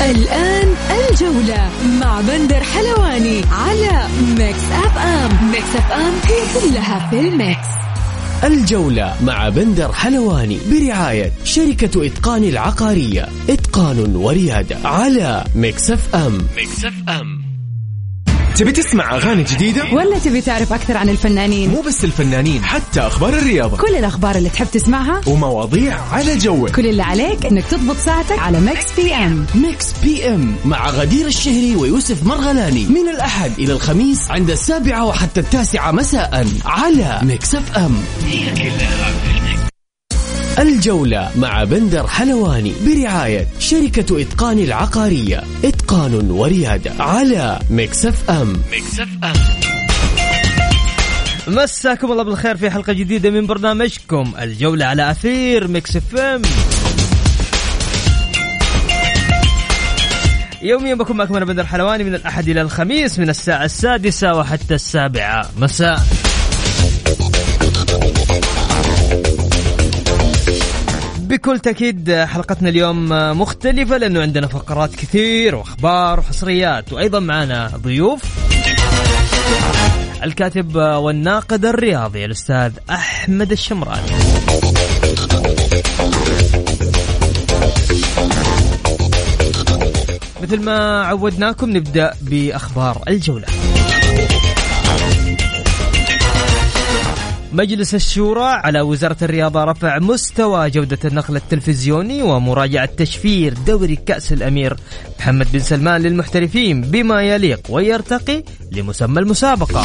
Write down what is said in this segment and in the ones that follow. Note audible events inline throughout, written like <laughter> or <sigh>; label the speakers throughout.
Speaker 1: الآن الجولة مع بندر حلواني على Mix FM، Mix FM هي كلها في ال mix.
Speaker 2: الجولة مع بندر حلواني برعاية شركة إتقان العقارية. إتقان وريادة على Mix FM Mix FM
Speaker 3: تبي تسمع أغاني جديدة؟
Speaker 1: ولا تبي تعرف أكثر عن الفنانين؟
Speaker 3: مو بس الفنانين حتى أخبار الرياضة.
Speaker 1: كل الأخبار اللي تحب تسمعها؟
Speaker 3: ومواضيع على جوك.
Speaker 1: كل اللي عليك إنك تضبط ساعتك على Mix
Speaker 2: FM، Mix FM مع غدير الشهري ويوسف مرغلاني. من الأحد إلى الخميس عند السابعة وحتى التاسعة مساء على Mix FM الجولة مع بندر حلواني برعاية شركة إتقان العقارية. إتقان وريادة على أم. Mix FM.
Speaker 4: مساكم الله بالخير في حلقة جديدة من برنامجكم الجولة على أثير Mix FM. يوميا بكون معكم أنا بندر حلواني من الأحد إلى الخميس من الساعة السادسة وحتى السابعة. مساء. بكل تأكيد حلقتنا اليوم مختلفة لأنه عندنا فقرات كثير وأخبار وحصريات وأيضا معنا ضيوف. الكاتب والناقد الرياضي الأستاذ أحمد الشمراني. مثل ما عودناكم نبدأ بأخبار الجولة. مجلس الشورى على وزارة الرياضة رفع مستوى جودة النقل التلفزيوني ومراجعة تشفير دوري كأس الأمير. محمد بن سلمان للمحترفين بما يليق ويرتقي لمسمى المسابقة.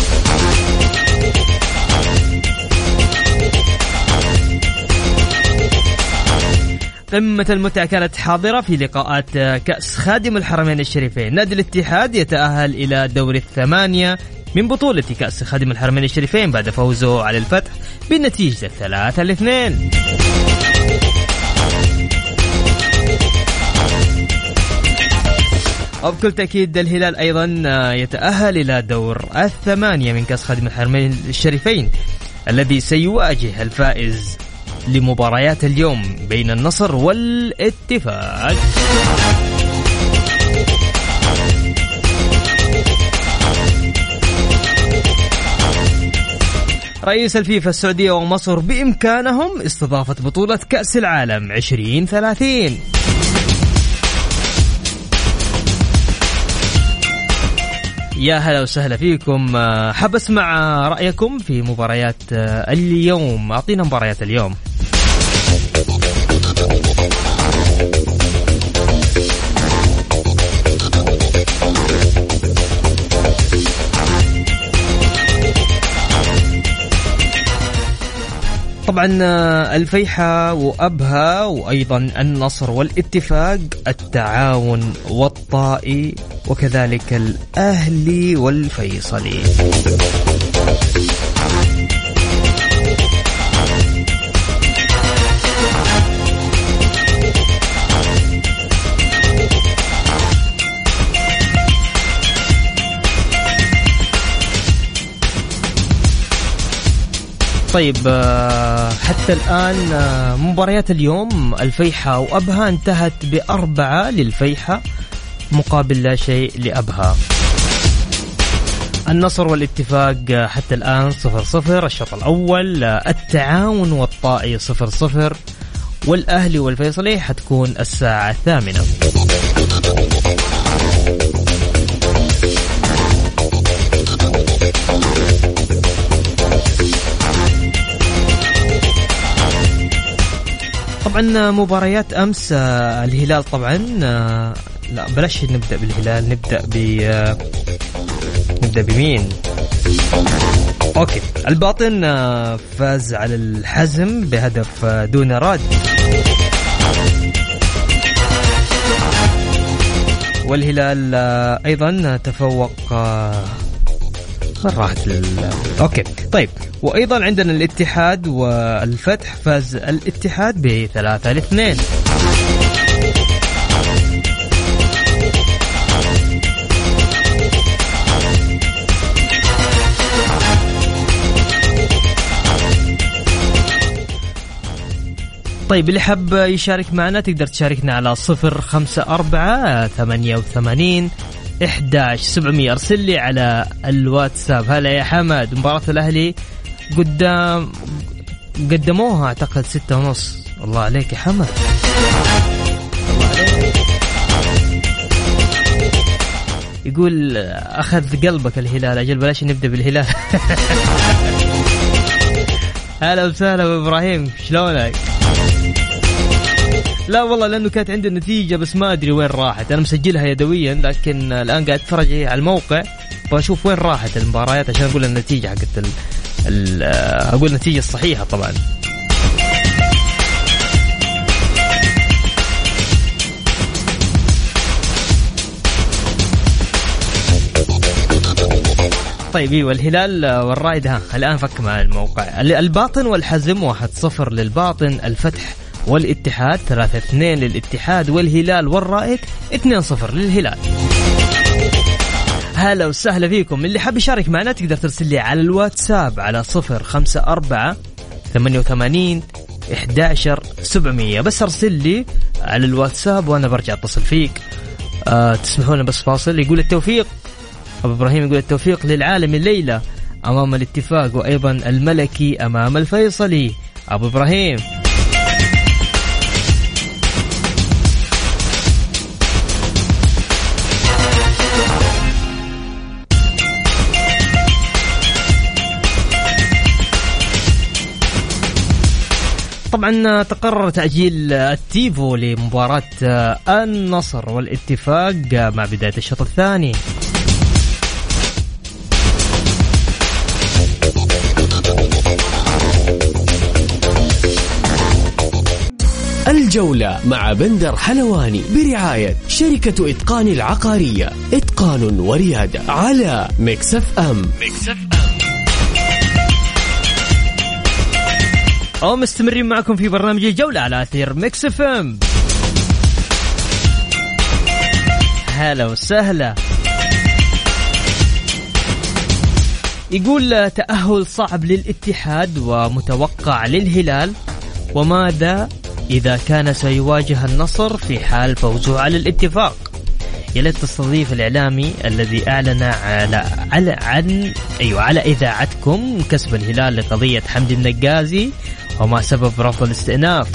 Speaker 4: قمة المتعة كانت حاضرة في لقاءات كأس خادم الحرمين الشريفين. نادي الاتحاد يتأهل إلى دور الثمانية من بطولة كأس خادم الحرمين الشريفين بعد فوزه على الفتح بنتيجة ثلاثة لاثنين. وبكل تأكيد الهلال أيضا يتأهل إلى دور الثمانية من كأس خادم الحرمين الشريفين الذي سيواجه الفائز لمباريات اليوم بين النصر والاتفاق. رئيس الفيفا السعودية ومصر بإمكانهم استضافة بطولة كأس العالم 2030 يا هلا وسهلا فيكم. حاب أسمع رأيكم في مباريات اليوم. أعطينا مباريات اليوم. طبعا الفيحة وأبها وأيضا النصر والاتفاق التعاون والطائي وكذلك الأهلي والفيصلي. طيب حتى الآن مباريات اليوم الفيحة وأبها انتهت بأربعة للفيحة مقابل لا شيء لأبها. النصر والاتفاق حتى الآن صفر صفر الشوط الأول التعاون والطائي صفر صفر والأهلي والفيصلي حتكون الساعة الثامنة. طبعا مباريات أمس الهلال طبعا لا بلاش نبدأ بالهلال نبدأ ب نبدأ بمين؟ okay الباطن فاز على الحزم بهدف دون رد. والهلال آه، أيضا تفوق آه، راحت okay. طيب وأيضا عندنا الاتحاد والفتح فاز الاتحاد بثلاثة لاثنين. طيب اللي حاب يشارك معنا تقدر تشاركنا على صفر خمسة أربعة ثمانية وثمانين إحداش سبعمية. أرسل لي على الواتساب. هلا يا حمد مباراة الأهلي قدام قدموها أعتقد ستة ونص. الله عليك يا حمد. يقول أخذ قلبك الهلال. أجل بلاش نبدأ بالهلال. <laughs> هلا وسهلا أبو إبراهيم شلونك؟ لا والله لأنه كانت عندي النتيجة بس ما أدري وين راحت. أنا مسجلها يدويا لكن الآن قاعد أتفرج على الموقع بشوف وين راحت المباريات عشان أقول النتيجة حقت ال... ال... آه، أقول النتيجة الصحيحة طبعا. طيب إيوه الهلال والرائد ها الآن فك مع الموقع. ال- الباطن والحزم 1-0 للباطن. الفتح والاتحاد 3-2 للاتحاد والهلال والرائد 2-0 للهلال. هلا وسهلا فيكم. اللي حاب يشارك معنا تقدر ترسل لي على الواتساب على 054 88 11 700 بس أرسل لي على الواتساب وأنا برجع أتصل فيك. أه تسمحون بس فاصل يقول التوفيق. أبو إبراهيم يقول التوفيق للعالم الليلة. أمام الاتفاق وأيضا الملكي أمام الفيصلي. أبو إبراهيم. طبعا تقرر تأجيل التيفو لمباراة النصر والاتفاق مع بداية الشوط الثاني.
Speaker 2: الجولة مع بندر حلواني برعاية شركة إتقان العقارية. إتقان وريادة على Mix FM. Mix FM
Speaker 4: ومستمرين معكم في برنامج الجولة على أثير Mix FM. هلا وسهلا. يقول تأهل صعب للاتحاد ومتوقع للهلال وماذا إذا كان سيواجه النصر في حال فوزه على الاتفاق؟ يا تستضيف الإعلامي الذي أعلن على على عن أيوة على إذاعتكم كسب الهلال لقضية حمد النقازي وما سبب رفض الاستئناف.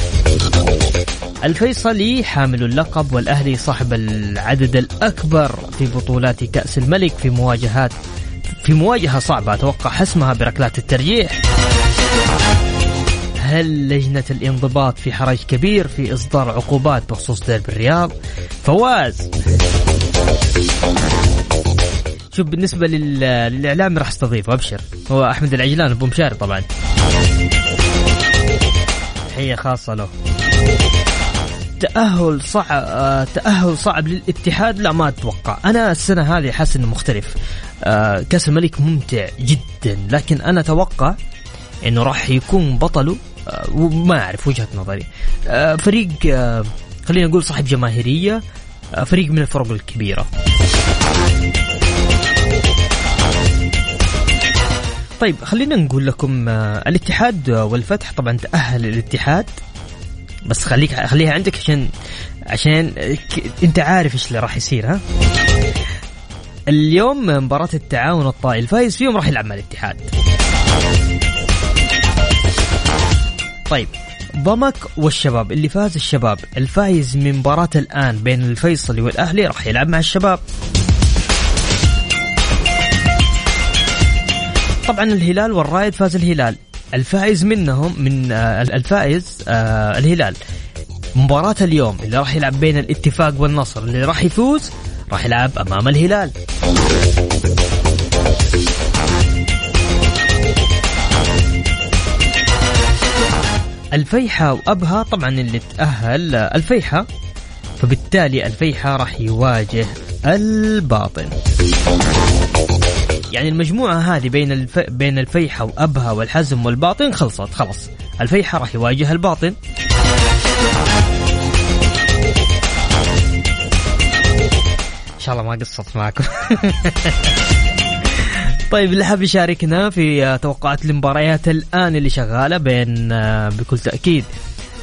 Speaker 4: الفيصلي حامل اللقب والأهلي صاحب العدد الأكبر في بطولات كأس الملك في مواجهات في مواجهة صعبة. أتوقع حسمها بركلات الترجيح. هل لجنة الانضباط في حرج كبير في إصدار عقوبات بخصوص ديربي الرياض؟ فواز. شوف بالنسبة لل... للإعلام راح أستضيفه أبشر. هو أحمد العجلان أبو مشاري طبعا. تحية خاصة له. تأهل صعب آه، تأهل صعب للاتحاد؟ لا ما أتوقع. أنا السنة هذه حاسس إنه مختلف. آه، كأس الملك ممتع جدا لكن أنا أتوقع إنه راح يكون بطله آه، وما أعرف وجهة نظري. فريق خلينا نقول صاحب جماهيرية فريق من الفرق الكبيرة. طيب خلينا نقول لكم آه، الاتحاد والفتح طبعا تأهل الاتحاد بس خليك خليها عندك عشان عشان أنت عارف إيش اللي راح يصير ها؟ اليوم مباراة التعاون الطائي الفايز فيهم راح يلعب مع الاتحاد. طيب ضمك والشباب اللي فاز الشباب الفايز من مباراة الآن بين الفيصلي والأهلي راح يلعب مع الشباب. طبعا الهلال والرائد فاز الهلال. الفائز منهم من آه، الفائز آه، الهلال. مباراة اليوم اللي راح يلعب بين الاتفاق والنصر اللي راح يفوز راح يلعب أمام الهلال. الفيحة وأبها طبعا اللي تأهل الفيحة. فبالتالي الفيحة راح يواجه الباطن. يعني المجموعة هذه بين الف... بين الفيحة وأبها والحزم والباطن خلصت خلاص. الفيحة راح يواجه الباطن. إن شاء الله ما قصرت معكم. <laughs> طيب اللي حاب يشاركنا في توقعات المباريات الآن اللي شغالة بين بكل تأكيد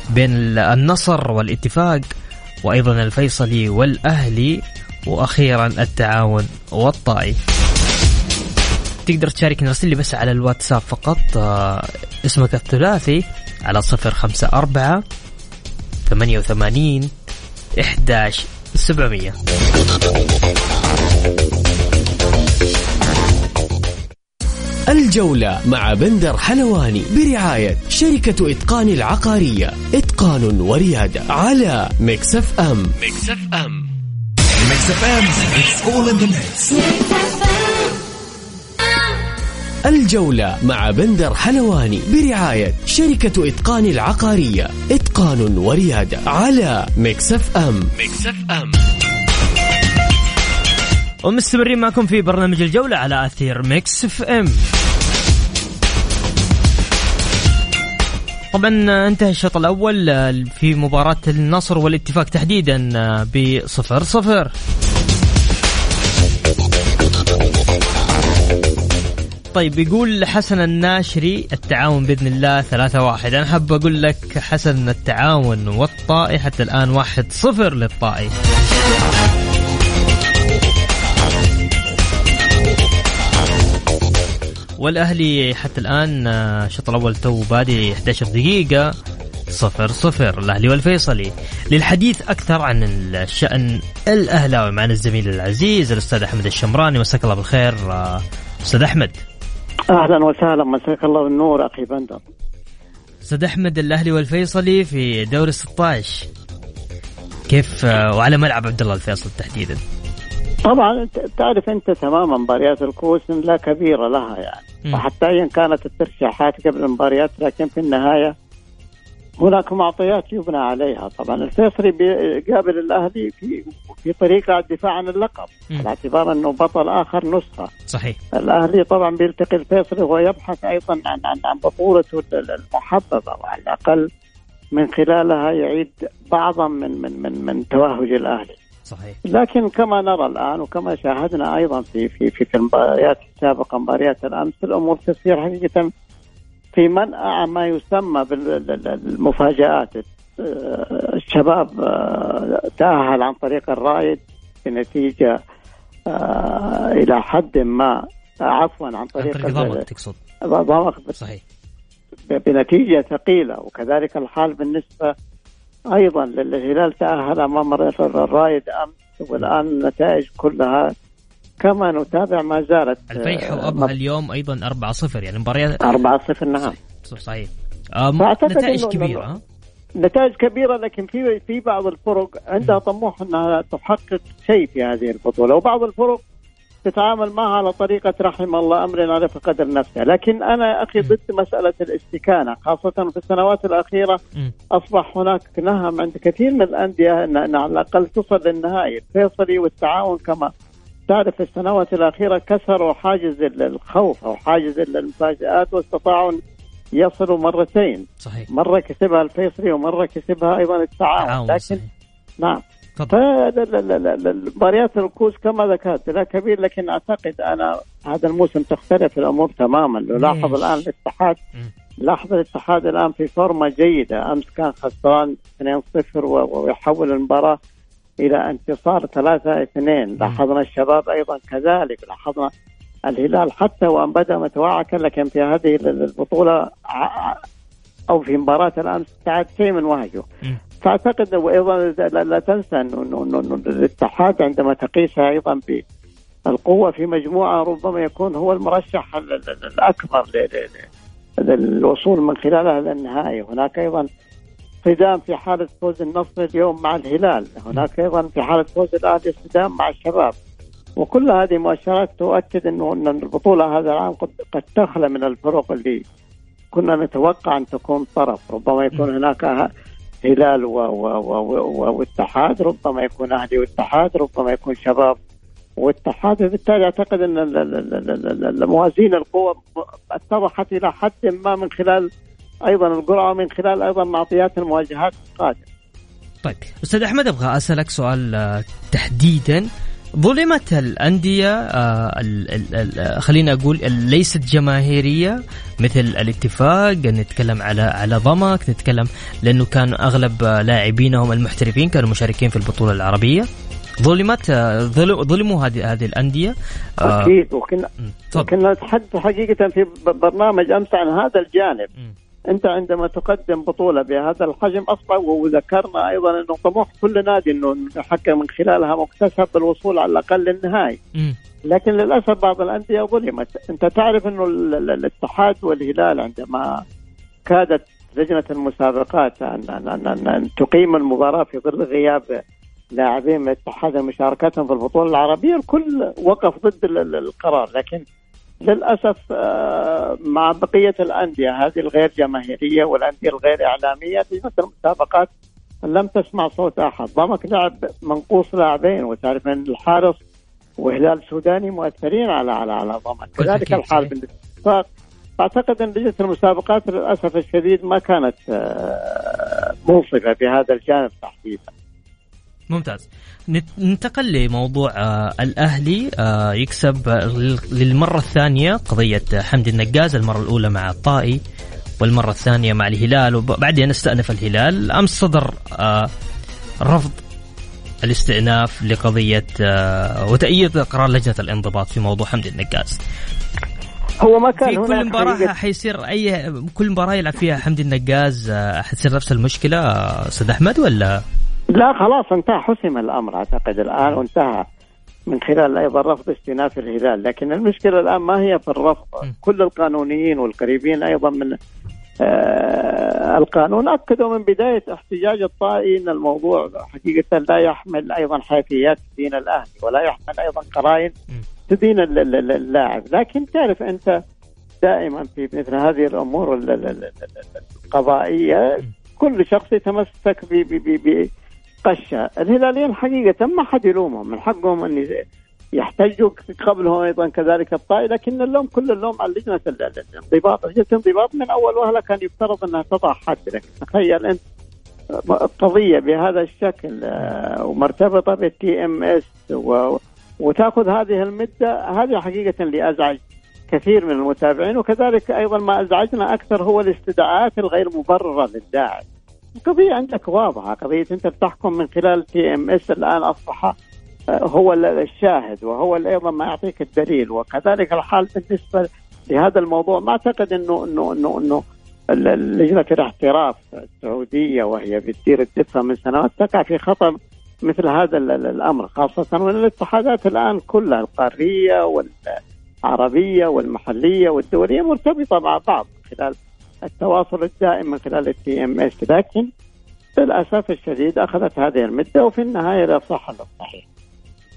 Speaker 4: بين النصر والاتفاق وأيضا الفيصلي والأهلي وأخيرا التعاون والطائي. تقدر تشاركنا ارسل لي بس على الواتساب فقط آه اسمك الثلاثي على صفر خمسة أربعة ثمانية وثمانين إحداش سبعمية.
Speaker 2: الجولة مع بندر حلواني برعاية شركة إتقان العقارية. إتقان وريادة على Mix FM،
Speaker 3: Mix FM، FM it's all in the mix
Speaker 2: الجولة مع بندر حلواني برعاية شركة إتقان العقارية. إتقان وريادة على Mix FM Mix FM
Speaker 4: ومستمرين معكم في برنامج الجولة على أثير Mix FM طبعا انتهى الشوط الأول في مباراة النصر والاتفاق تحديدا بصفر صفر. طيب يقول حسن الناشري التعاون بإذن الله ثلاثة واحد. أنا حاب أقول لك حسن التعاون والطائي حتى الآن واحد صفر للطائي. والأهلي حتى الآن آه، الشوط الأول تو بادي 11 دقيقة صفر صفر الاهلي والفيصلي. للحديث أكثر عن الشأن الأهلاوي معنا الزميل العزيز الأستاذ أحمد الشمراني. مساك الله بالخير آه، أستاذ أحمد.
Speaker 5: أهلا وسهلا مساك الله بالنور أخي بندر.
Speaker 4: أستاذ أحمد الأهلي والفيصلي في دوري 16 كيف آه، وعلى ملعب عبد الله الفيصل تحديدا؟
Speaker 5: طبعا تعرف أنت تماما مباريات الكوس لا كبيرة لها يعني. وحتى ايا كانت الترشيحات قبل المباريات لكن في النهاية هناك معطيات يبنى عليها. طبعا الفيصلي بيقابل الأهلي في في طريقه الدفاع عن اللقب. على اعتبار أنه بطل آخر نسخة.
Speaker 4: صحيح.
Speaker 5: الأهلي طبعا بيلتقي الفيصلي وهو يبحث أيضا عن عن عن بطولته المحببة وعلى الأقل من خلالها يعيد بعضا من من من من توهج الأهلي.
Speaker 4: صحيح.
Speaker 5: لكن كما نرى الآن وكما شاهدنا أيضا في في في, في المباريات السابقة مباريات الأمس الأمور تسير حقيقة في منأى ما يسمى بالمفاجآت آه، الشباب آه، تأهل عن طريق الرائد بنتيجة آه، إلى حد ما عفوا عن
Speaker 4: عن
Speaker 5: طريق
Speaker 4: ضغط تقصد؟ صحيح.
Speaker 5: بنتيجة ثقيلة. وكذلك الحال بالنسبة أيضا للهلال تأهل أمام الرائد أمس. والآن النتائج كلها كما نتابع ما زالت
Speaker 4: الفيحة
Speaker 5: آه،
Speaker 4: وأبها اليوم أيضا 4 0 يعني مباريات
Speaker 5: 4 0 نعم.
Speaker 4: صحيح. آه نتائج كبيرة
Speaker 5: إنه-
Speaker 4: ها؟
Speaker 5: نتائج كبيرة لكن في في بعض الفرق عندها طموح أنها تحقق شيء في هذه البطولة وبعض الفرق تتعامل معها على طريقة رحم الله أمر على قدر نفسه. لكن أنا أخي ضد مسألة الاستكانة خاصة في السنوات الأخيرة
Speaker 4: مم.
Speaker 5: أصبح هناك نهم عند كثير من الأندية أن أن على الأقل تصل للنهائي الفيصلي والتعاون كما تعرف في السنوات الأخيرة كسروا حاجز الخوف أو حاجز المفاجآت واستطاعوا يصلوا مرتين.
Speaker 4: صحيح.
Speaker 5: مرة كسبها الفيصلي ومرة كسبها أيضا التعاون.
Speaker 4: تعاون
Speaker 5: لكن
Speaker 4: صحيح.
Speaker 5: نعم.
Speaker 4: تفضل.
Speaker 5: فمباريات الكوس كما ذكرت لا كبير لكن أعتقد أنا هذا الموسم تختلف الأمور تماما. لو لاحظ
Speaker 4: ليش؟
Speaker 5: الآن الاتحاد. لاحظ الاتحاد الآن في فورمة جيدة. أمس كان خسران 2-0 و- ويحول المباراة إلى انتصار 3-2 لاحظنا الشباب أيضا كذلك. لاحظنا الهلال حتى وأن بدأ متوعكا لكن في هذه البطولة أو في مباراة الامس تعد شيء من وهجه. فأعتقد وأيضا لا, تنسى انه الاتحاد عندما تقيسها أيضا بالقوه في مجموعة ربما يكون هو المرشح ال- ال- ال- الأكبر للوصول من خلالها للنهائي. هناك أيضا صدام في حالة فوز النصر اليوم مع الهلال. هناك أيضا في حالة فوز الأهلي صدام مع الشباب. وكل هذه مؤشرات تؤكد إنه إن البطولة هذا العام قد قد تخلى من الفرق اللي كنا نتوقع أن تكون طرف. ربما يكون هناك ه- هلال و- و- و- و- واتحاد ربما يكون أهلي واتحاد ربما يكون شباب واتحاد. بالتالي أعتقد إن ال- ال- ال- ال- ال- موازين القوى اتضحت إلى حد ما من خلال أيضا القرعة ومن خلال أيضا معطيات المواجهات القادمة.
Speaker 4: طيب أستاذ أحمد أبغى أسألك سؤال آه، تحديدا ظلمت الأندية آه، ال- خلينا أقول ال- ليست جماهيرية مثل الاتفاق نتكلم على على ضمك نتكلم لأنه كان أغلب آه، لاعبينهم المحترفين كانوا مشاركين في البطولة العربية ظلمت آه، ظل- ظلموا هذه هذه الأندية آه،
Speaker 5: أكيد وكنا
Speaker 4: مم، تفضل
Speaker 5: كنا نتحدث حقيقة في برنامج أمس عن هذا الجانب.
Speaker 4: مم.
Speaker 5: انت عندما تقدم بطولة بهذا الحجم أصبح وذكرنا أيضا إنه طموح كل نادي إنه يحقق من خلالها مكتسب بالوصول على الأقل للنهائي. لكن للأسف بعض الأندية ظلمت، أنت تعرف إنه ال- ال- الاتحاد والهلال عندما كادت لجنة المسابقات ان, أن, أن, أن, أن تقيم المباراة في ظل غياب لاعبين من الاتحاد مشاركتهم في البطولة العربية الكل وقف ضد ال- ال- القرار. لكن للأسف آه، مع بقية الأندية هذه الغير جماهيرية والأندية الغير إعلامية لجنه المسابقات لم تسمع صوت أحد، ضمك لعب منقوص لاعبين وتعرف أن الحارس وهلال سوداني مؤثرين على على على ضمك، كذلك الحال. بالاتفاق فاعتقد أن لجنة المسابقات للأسف الشديد ما كانت آه، منصفة في هذا الجانب تحديدا.
Speaker 4: ممتاز. نت- ننتقل لموضوع آه الأهلي آه يكسب آه، لل- للمرة الثانية قضية حمدي النقاز المرة الأولى مع الطائي والمرة الثانية مع الهلال وبعدين استأنف الهلال. أمس صدر آه رفض الاستئناف لقضية آه وتأييد قرار لجنة الانضباط في موضوع حمدي النقاز.
Speaker 5: هو ما كان
Speaker 4: في كل
Speaker 5: حقيقة
Speaker 4: حيصير أي كل مباراة يلعب فيها حمدي النقاز حتصير نفس المشكلة آه، أستاذ أحمد ولا؟
Speaker 5: لا خلاص انتهى. حسم الأمر أعتقد الآن وانتهى. من خلال أيضا رفض استئناف الهلال، لكن المشكلة الآن ما هي في الرفض،. كل القانونيين والقريبين أيضا من آه القانون أكدوا من بداية احتجاج الطائي ان الموضوع حقيقة لا يحمل أيضا حيثيات تدين الأهلي ولا يحمل أيضا قرائن. تدين ال- ال- ال- اللاعب، لكن تعرف أنت دائما في مثل هذه الأمور ال- ال- ال- ال- القضائية كل شخص يتمسك ب- بقشه، الهلاليين حقيقة ما حد يلومهم، من حقهم أن يحتجوا قبلهم أيضا كذلك الطائي، لكن اللوم كل اللوم على ال- الانضباط، لجنة الانضباط من أول وهلة كان يفترض أنها تضع حد، لكن تخيل أنت قضية بهذا الشكل آه، ومرتبطة بالتي إم إس وتأخذ هذه المدة هذه حقيقة اللي أزعج كثير من المتابعين وكذلك أيضا ما أزعجنا أكثر هو الاستدعاءات الغير مبررة للداعي. القضية عندك واضحه، قضية. أنت بتحكم من خلال TMS الآن أصبح آه، هو ال- الشاهد وهو أيضا ما يعطيك الدليل. وكذلك الحال بالنسبة لهذا الموضوع ما انه انه انه ال- ال- لجنة الاحتراف السعودية وهي بتدير الدفه من سنوات تقع في خطا مثل هذا ال- ال- الأمر خاصة وان الاتحادات الآن كلها القارية والعربية والمحلية والدولية مرتبطة مع بعض خلال التواصل الدائم من خلال ال TMS لكن للأسف الشديد أخذت هذه المدة وفي النهاية لا صح ولا صحيح.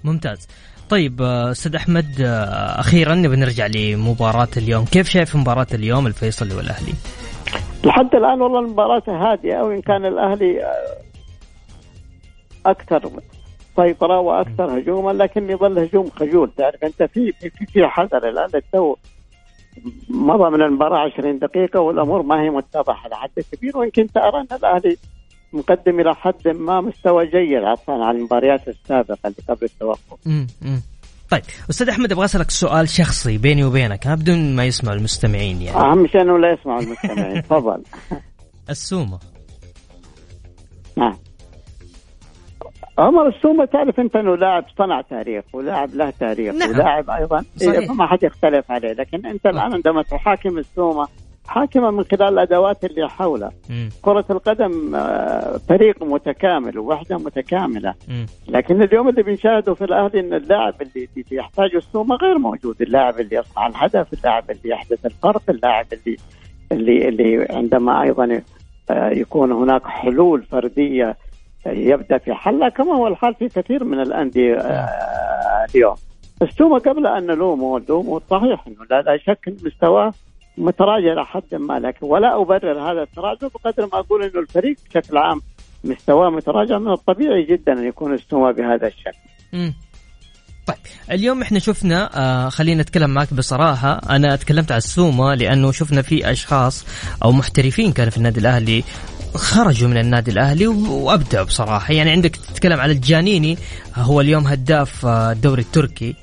Speaker 4: ممتاز. طيب آه، أستاذ أحمد آه، أخيرا نبي نرجع لمباراة اليوم. كيف شايف مباراة اليوم الفيصلي والأهلي؟
Speaker 5: لحد الآن والله المباراة هادئة وان كان الأهلي آه، أكثر سيطرة وأكثر هجوما لكن يظل هجوم خجول. تعرف أنت في في في, في حذر الآن التو مضى من المباراة 20 دقيقة والأمور ما هي متضحة. لحد كبير وإن كنت أرى أن الأهلي مقدم إلى حد ما مستوى جيد عفوا عن المباريات السابقة اللي قبل التوقف.
Speaker 4: طيب أستاذ أحمد أبغى أسألك سؤال شخصي بيني وبينك ها، بدون ما يسمع المستمعين يعني.
Speaker 5: أهم شيء إنه لا يسمع المستمعين. <laughs> تفضل.
Speaker 4: السومة.
Speaker 5: نعم. عمر السومة تعرف أنت إنه لاعب صنع تاريخ ولاعب له تاريخ
Speaker 4: نعم.
Speaker 5: ولاعب أيضا.
Speaker 4: صحيح.
Speaker 5: إيه، ما حد يختلف عليه. لكن أنت الآن عندما تحاكم السومة حاكمة من خلال الأدوات اللي حوله.
Speaker 4: مم،
Speaker 5: كرة القدم آه، فريق متكامل ووحدة متكاملة.
Speaker 4: مم،
Speaker 5: لكن اليوم اللي بنشاهده في الأهلي إن اللاعب اللي يحتاجه السومة غير موجود. اللاعب اللي يصنع الهدف اللاعب اللي يحدث الفرق اللاعب اللي اللي اللي عندما أيضا آه، يكون هناك حلول فردية يبدأ في حلها كما هو الحال في كثير من الأندية آه، اليوم. السومه قبل أن نلومه نلومه صحيح إنه لا, شك مستواه متراجع إلى حد ما لكن ولا أبرر هذا التراجع بقدر ما أقول إنه الفريق بشكل عام مستواه متراجع من الطبيعي جدا أن يكون استوى بهذا الشكل.
Speaker 4: مم. طيب اليوم إحنا شفنا آه خلينا نتكلم معك بصراحة أنا تكلمت على السومة لأنه شفنا في أشخاص أو محترفين كانوا في النادي الأهلي خرجوا من النادي الأهلي وأبدعوا بصراحة. يعني عندك تتكلم على الجانيني هو اليوم هداف آه، الدوري التركي.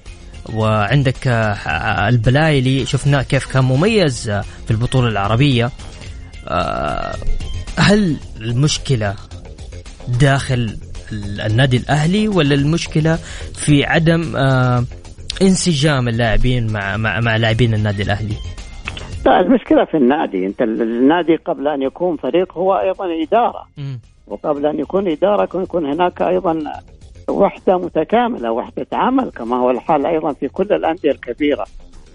Speaker 4: وعندك آه، البلايلي شفناه كيف كان مميز آه، في البطولة العربية. هل المشكلة داخل النادي الأهلي ولا المشكلة في عدم آه انسجام اللاعبين مع مع مع لاعبين النادي الأهلي؟
Speaker 5: لا المشكلة في النادي. انت النادي قبل أن يكون فريق هو أيضا إدارة. م. وقبل أن يكون إدارة يكون هناك أيضا وحدة متكاملة وحدة عمل كما هو الحال أيضا في كل الأندية الكبيرة.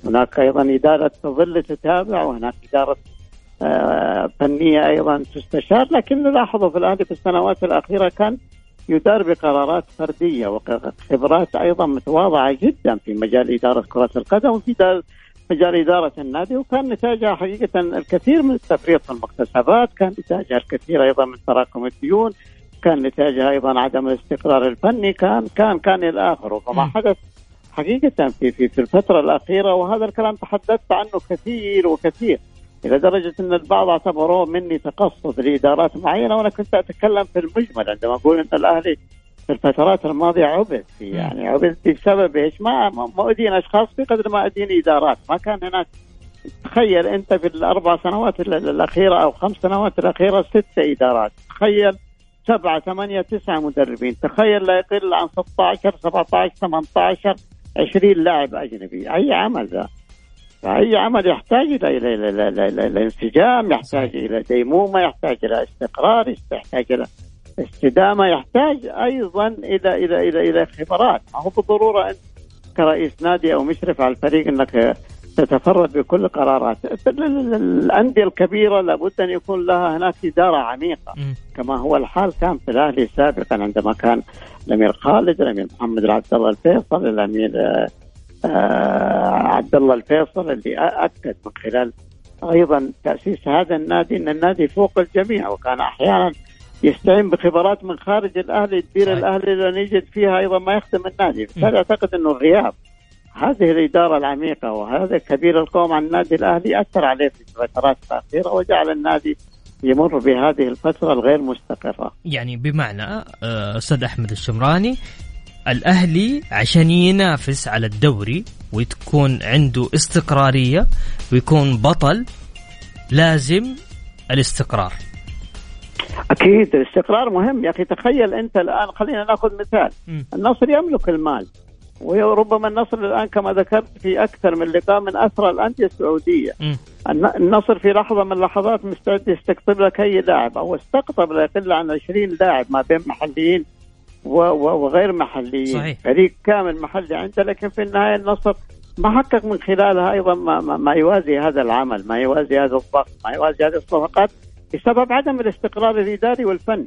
Speaker 5: هناك أيضا إدارة تظل تتابع وهناك إدارة آه، فنية أيضا تستشار. لكن نلاحظ في الاهلي في السنوات الأخيرة كان يدار بقرارات فردية وخبرات أيضا متواضعة جدا في مجال إدارة كرة القدم وفي مجال إدارة النادي وكان نتاجها حقيقة الكثير من التفريط في المكتسبات، كان نتاجها الكثير أيضا من تراكم الديون، كان نتاجها أيضا عدم الاستقرار الفني، كان كان كان إلى اخره، فما حدث حقيقة في في في الفترة الأخيرة وهذا الكلام تحدثت عنه كثير وكثير. إلى درجة أن البعض اعتبروه مني تقصد لإدارات معينة وأنا كنت أتكلم في المجمل عندما أقول أن الأهلي في الفترات الماضية عبث يعني عبث بسبب إيش؟ ما ما ادين أشخاص بقدر ما ادين إدارات، ما كان هناك تخيل أنت في الأربع سنوات الأخيرة أو خمس سنوات الأخيرة ست إدارات، تخيل سبعة ثمانية تسعة مدربين، تخيل لا يقل عن 16 17 18 20 لاعب أجنبي، أي عمل ذا؟ فأي عمل يحتاج إلى إلى إلى, إلى, إلى, إلى انسجام يحتاج إلى ديمومة يحتاج إلى استقرار يحتاج إلى استدامة يحتاج أيضا إلى إلى إلى إلى خبرات. ما هو بالضرورة أنت كرئيس نادي أو مشرف على الفريق أنك تتفرد بكل قرارات. الأندية الكبيرة لابد أن يكون لها هناك إدارة عميقة. كما هو الحال كان في الأهلي سابقا عندما كان الأمير خالد الأمير محمد عبد الله الفيصل الأمير آه، عبد الله الفيصل اللي أكد من خلال أيضا تأسيس هذا النادي أن النادي فوق الجميع وكان أحيانا يستعين بخبرات من خارج الاهلي تدير الاهلي لأن يجد فيها أيضا ما يخدم النادي، بالتالي أعتقد إنه غياب. هذه الإدارة العميقة وهذا كبير القوم عن النادي الأهلي أثر عليه في الفترات الاخيره وجعل النادي يمر بهذه الفترة الغير مستقرة.
Speaker 4: يعني بمعنى آه، أستاذ أحمد الشمراني الأهلي عشان ينافس على الدوري وتكون عنده استقرارية ويكون بطل لازم الاستقرار.
Speaker 5: أكيد الاستقرار مهم. يا أخي تخيل أنت الآن خلينا نأخذ مثال. النصر يملك المال. وربما النصر الآن كما ذكرت في أكثر من لقاء من أثرى الأندية السعودية. النصر في لحظة من اللحظات مستعد يستقطب لك أي لاعب. أو استقطب لا يقل عن 20 لاعب ما بين محليين وغير محليين. صحيح. فريق كامل محلي عنده لكن في النهاية النصر ما حقق من خلالها أيضا ما, ما يوازي هذا العمل، ما يوازي هذا الضغط، ما يوازي هذه الصفقات. بسبب عدم الاستقرار الإداري والفني.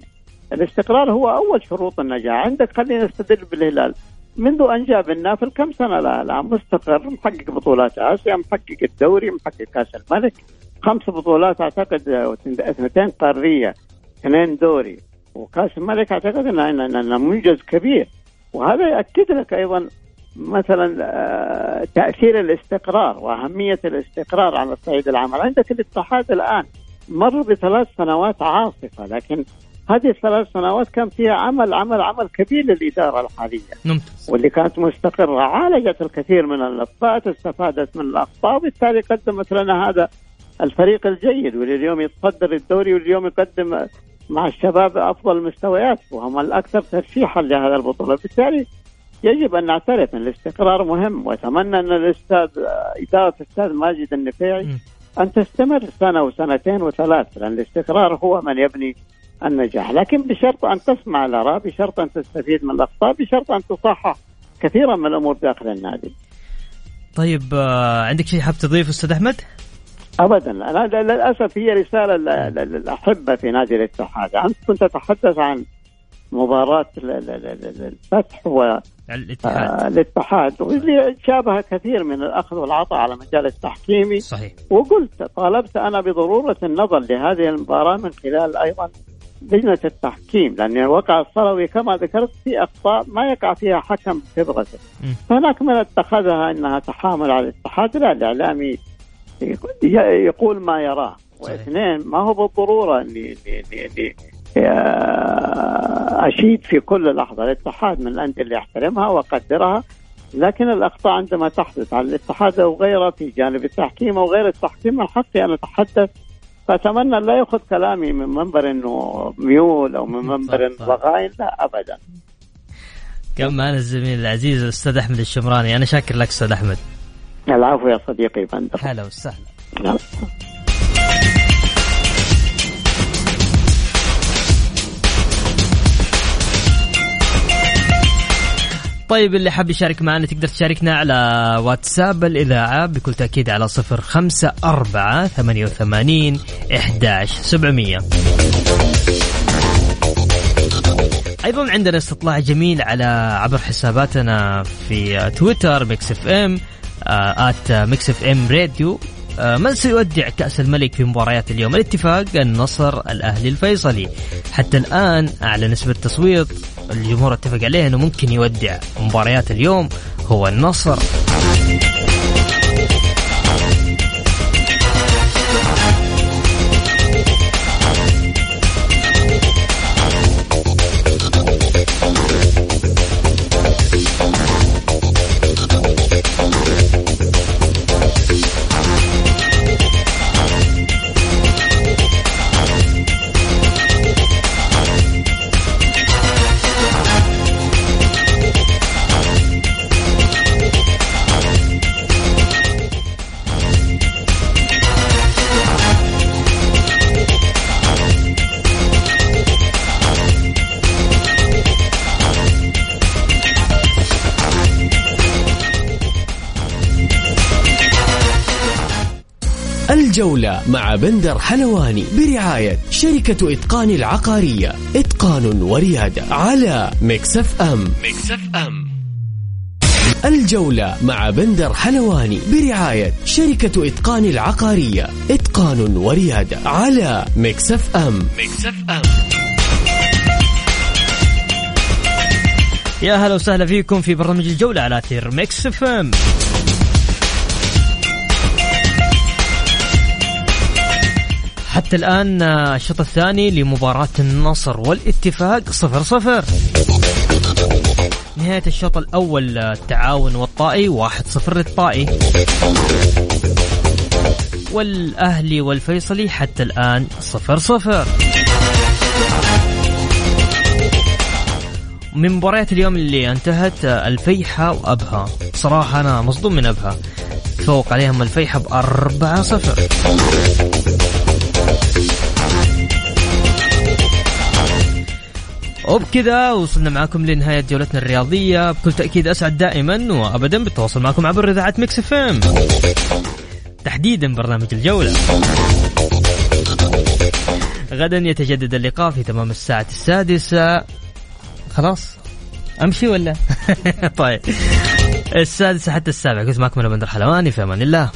Speaker 5: الاستقرار هو أول شروط النجاح، عندك خلينا نستدل بالهلال. منذ أن جاب النافل كم سنة الان مستقر محقق بطولات آسيا، محقق الدوري، محقق كأس الملك، خمس بطولات أعتقد اثنتين قارية، اثنين دوري، وكأس الملك أعتقد انه منجز كبير. وهذا ياكد لك أيضا مثلا آه، تأثير الاستقرار وأهمية الاستقرار على الصعيد العمل. عندك الاتحاد الآن مر بثلاث سنوات عاصفة لكن هذه الثلاث سنوات كان فيها عمل عمل عمل كبير للإدارة الحالية.
Speaker 4: ممتاز.
Speaker 5: واللي كانت مستقرة عالجت الكثير من الأخطاء استفادت من الأخطاء وبالتالي قدمت لنا هذا الفريق الجيد واللي اليوم يتصدر الدوري واليوم يقدم مع الشباب أفضل المستويات وهم الأكثر ترشيحا لهذا البطولة. بالتالي يجب أن نعترف إن الاستقرار مهم وأتمنى إن الأستاذ إدارة الأستاذ ماجد النفيعي أن تستمر سنة وسنتين وثلاث لأن الاستقرار هو من يبني النجاح. لكن بشرط أن تسمع الآراء بشرط أن تستفيد من الأخطاء بشرط أن تصحح كثيرا من الأمور داخل النادي.
Speaker 4: طيب آه، عندك شيء حاب تضيف أستاذ أحمد؟
Speaker 5: ابدا. أنا للأسف هي رسالة للأحبة في نادي الاتحاد. أنت كنت تتحدث عن مباراة الفتح و الاتحاد. آه الاتحاد. واللي شابه كثير من الأخذ والعطاء على المجال التحكيمي.
Speaker 4: صحيح.
Speaker 5: وقلت طالبت أنا بضرورة النظر لهذه المباراة من خلال أيضا لجنة التحكيم لأن الواقع الصلوي كما ذكرت في أخطاء ما يقع فيها حكم
Speaker 4: مم.
Speaker 5: هناك من اتخذها أنها تحامل على الاتحاد لا الإعلامي يقول ما يراه. واثنين ما هو بالضرورة أني أشيد في كل لحظة الاتحاد من الأندية اللي أحترمها وأقدرها لكن الأخطاء عندما تحدث على الاتحاد أو غيره في جانب التحكيم أو غير التحكيم من حقي أن أتحدث فأتمنى لا يأخذ كلامي من منبر أنه ميول أو من منبر
Speaker 4: صح، صح.
Speaker 5: ضغائن لا أبدا.
Speaker 4: كان معنا الزميل العزيز الاستاذ أحمد الشمراني أنا شاكر لك أستاذ أحمد.
Speaker 5: العفو يا صديقي بندر.
Speaker 4: هلا وسهلا. طيب اللي حاب يشارك معنا تقدر تشاركنا على واتساب الإذاعة بكل تأكيد على صفر خمسة أربعة ثمانية وثمانين إحداش سبعمية. أيضا عندنا استطلاع جميل على عبر حساباتنا في تويتر Mix FM at Mix FM Radio. آه، من سيودع كأس الملك في مباريات اليوم؟ الاتفاق النصر الأهلي الفيصلي. حتى الآن أعلى نسبة تصويت الجمهور اتفق عليه أنه ممكن يودع مباريات اليوم هو النصر.
Speaker 2: الجولة مع بندر حلواني برعاية شركة إتقان العقارية. إتقان وريادة على Mix FM. Mix FM. الجولة مع بندر حلواني برعاية شركة إتقان العقارية. إتقان وريادة على Mix FM. Mix FM.
Speaker 4: يا هلا وسهلا فيكم في برنامج الجولة على أثير Mix F حتى الآن آه، الشوط الثاني لمباراة النصر والاتفاق صفر صفر. نهاية الشوط الأول آه، التعاون والطائي واحد صفر للطائي. والأهلي والفيصلي حتى الآن صفر صفر. من مباريات اليوم اللي انتهت آه، الفيحة وأبها. صراحة أنا مصدوم من أبها. تفوق عليهم الفيحاء بأربعة صفر. وبكذا وصلنا معكم لنهاية جولتنا الرياضية. بكل تأكيد أسعد دائما وأبدا بالتواصل معكم عبر إذاعة Mix FM. تحديدا برنامج الجولة. غدا يتجدد اللقاء في تمام الساعة السادسة. خلاص؟ أمشي ولا؟ <laughs> طيب. السادسة حتى السابعة كنت معكم أنا بندر حلواني. في أمان الله.